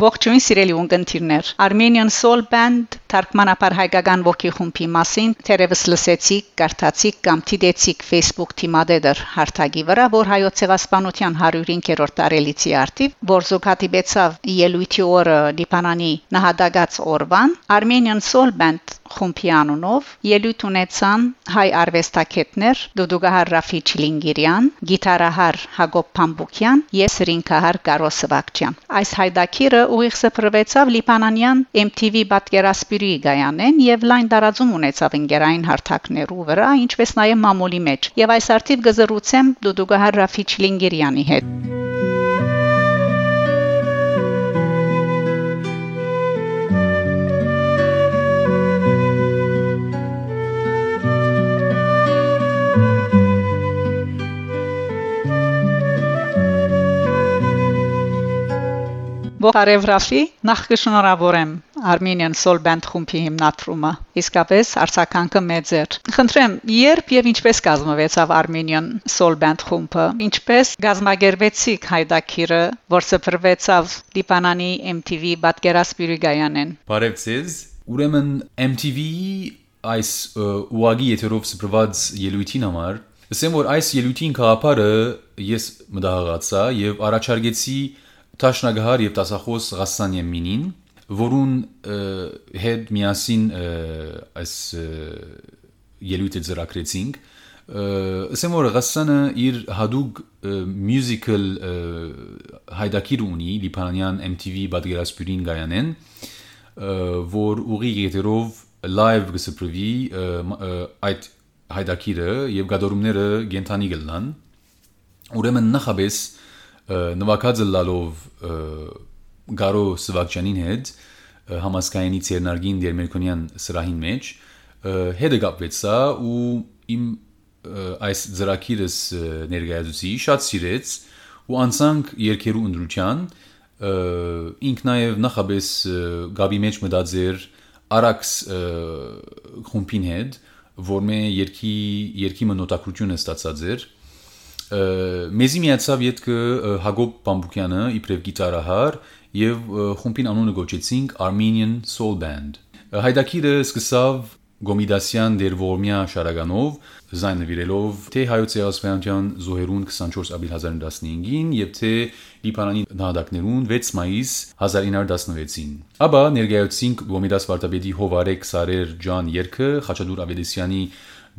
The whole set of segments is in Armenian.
Ողջույն սիրելի ունկնդիրներ։ Armenian Soul Band թարգմանապար հայկական ոգի խումբի մասին թերևս լսեցիք, կարդացիք կամ դիտեցիք Facebook թիմադեդր հարթագի վրա, որ հայոց ցեղասպանության 105-րդ տարելիցի արդիվ, որ զուգադիբեցավ ելույթի օրը Լիբանանի նահատակած օրվան Armenian Soul Band խումբի անունով ելույթ ունեցան հայ արվեստագետներ Դուդուգահար Ռաֆի Չիլինգիրյան, գիտարահար Հակոբ Փամբուկյան եւ սրինքահար Կարո Սվակչյան։ Այս հայդակիրը ուղիղ սփռվեցավ Լիբանանյան MTV պատկերասպիրի գայանեն եւ լայն տարածում ունեցավ ընկերային հարթակներու վրա, ինչպես նաեւ մամուլի մեջ։ Եվ այս արդիվ գզրուցեմ Դուդուգահար Ռաֆի Չիլինգիրյանի հետ։ Ողարև Ռաֆի նախ կշնորհավորեմ Armenian Soul Band խումբի հիմնադրումը։ Իսկապես արցականքը մեծ էր։ Խնդրեմ, երբ եւ ինչպես կազմվեցավ Armenian Soul Band խումբը։ Ինչպես գազմագերվեցիք հայդակիրը, որ սփռվեցավ Լիբանանի MTV պատկերասպիրի գայանեն։ Բարև ձեզ։ Ուրեմն MTV այս ուղագի եթերով սփռված ելույթին համար Ասեմ որ այս ելույթին քաղաքարը ես մտահղացա եւ առաջարկեցի Տաշնագահար եւ տասախոս Ղասանյեմինին, որուն հետ միասին այս ելույթը ծրագրեցինք, ասեմ որ Ղասանը իր հadouk musical հայդակիր ունի Լիբանանյան MTV բادرասպուրին գայանեն, որ ուղի եթերով live գսպրվի այդ հայդակիրը եւ գադորումները գենթանի գլնան։ Ուրեմն նախաբես նվակածը լալով Գարո Սվակչյանին հետ համասկայանի ցերնարգին Դերմերկոնյան սրահին մեջ հետը կապվեցա ու իմ այս ծրակիրս ներկայացուցի շատ սիրեց ու անցանք երկերու ընդրության ինք նաև նախաբես գաբի մեջ մտածեր արաքս խումբին հետ որ մե երկի երկի մնոտակրությունը ստացած էր մեզի միացավ յետքը Հակոբ Պամբուկյանը իբրև գիտարահար եւ խումբին անունը գոչեցինք Armenian Soul Band հայդակիրը սկսավ Գոմիդասյան դերվորմյա շարագանով զայնվիրելով թե հայոց ցեղասպանության զոհերուն 24 ապրիլ 1915-ին եւ թե Լիբանանի նահատակներուն 6 մայիս 1916-ին։ Աբա ներկայացինք Գոմիդաս Վարդապետի Հովարեկ Սարեր ջան երկը Խաչատուր Ավետիսյանի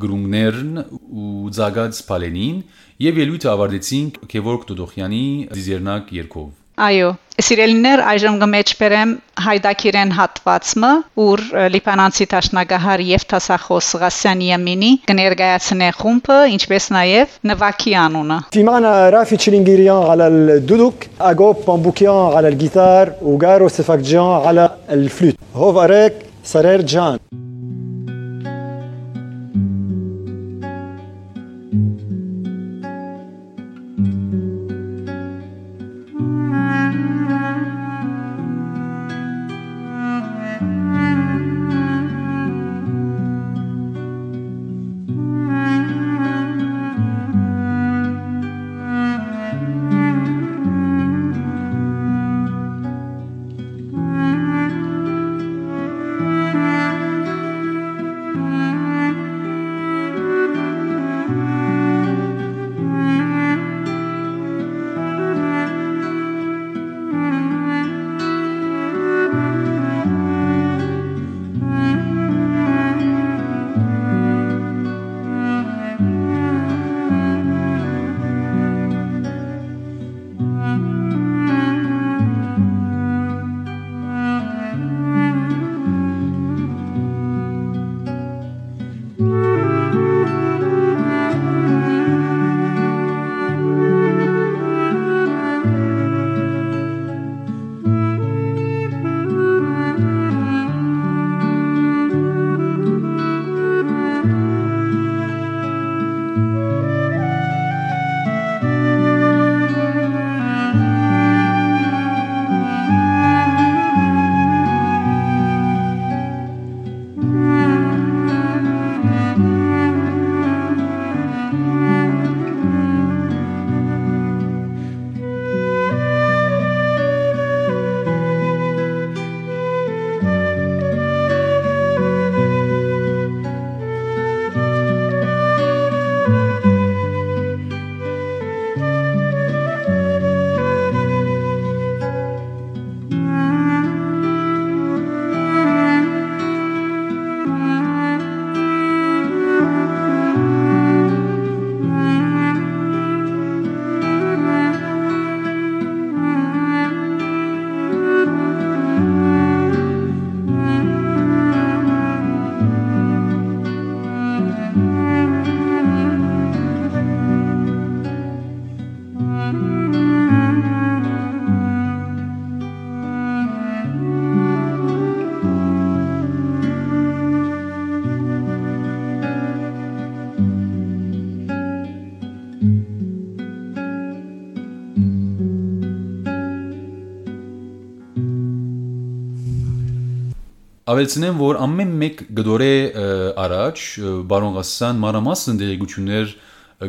գրունգներն ու ցագած Պալենին եւ ելույթը ավարտեցինք Քևորգ Տուդոխյանի Դիզերնակ երկով։ Այո, Սիրելիներ այժմ գմեջբերեմ հայդակիրեն հատվածը, ուր լիբանանցի տաշնագահար եւ տասախոս Ղասյան Եմինի կներկայացնե խումբը, ինչպես նաեւ նվակի անունը։ في معنا رافي تشلينجيريان على الدودوك اجوب بامبوكيان على الجيتار وجارو سفاكجيان على الفلوت هوفاريك سرير جان Ավելցնեմ, որ ամեն մեկ գդորե առաջ բարոն Ղասան մանրամասն դերեկություններ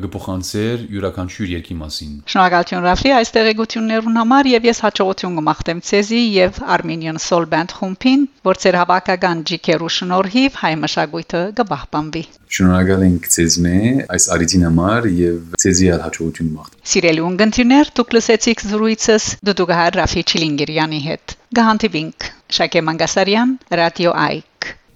գփոխանցեր յուրաքանչյուր երկի մասին։ Շնորհակալություն Ռաֆի այս տեղեկություններուն համար եւ ես հաջողություն կմաղթեմ ցեզի եւ Armenian Soul Band խումբին, որ ծեր հավաքական ջիքերու շնորհիվ հայ մշակույթը կբահբանվի։ Շնորհակալ ենք ցեզնե այս արիթին համար եւ ցեզի հաջողություն մաղթ։ Սիրելի ունգընտիրներ, դուք լսեցիք զրույցս Դուդուգահար Ռաֆի Չիլինգիրյանի հետ։ Գահանտիվինք Շակե Մանգասարյան, Ռադիո Այ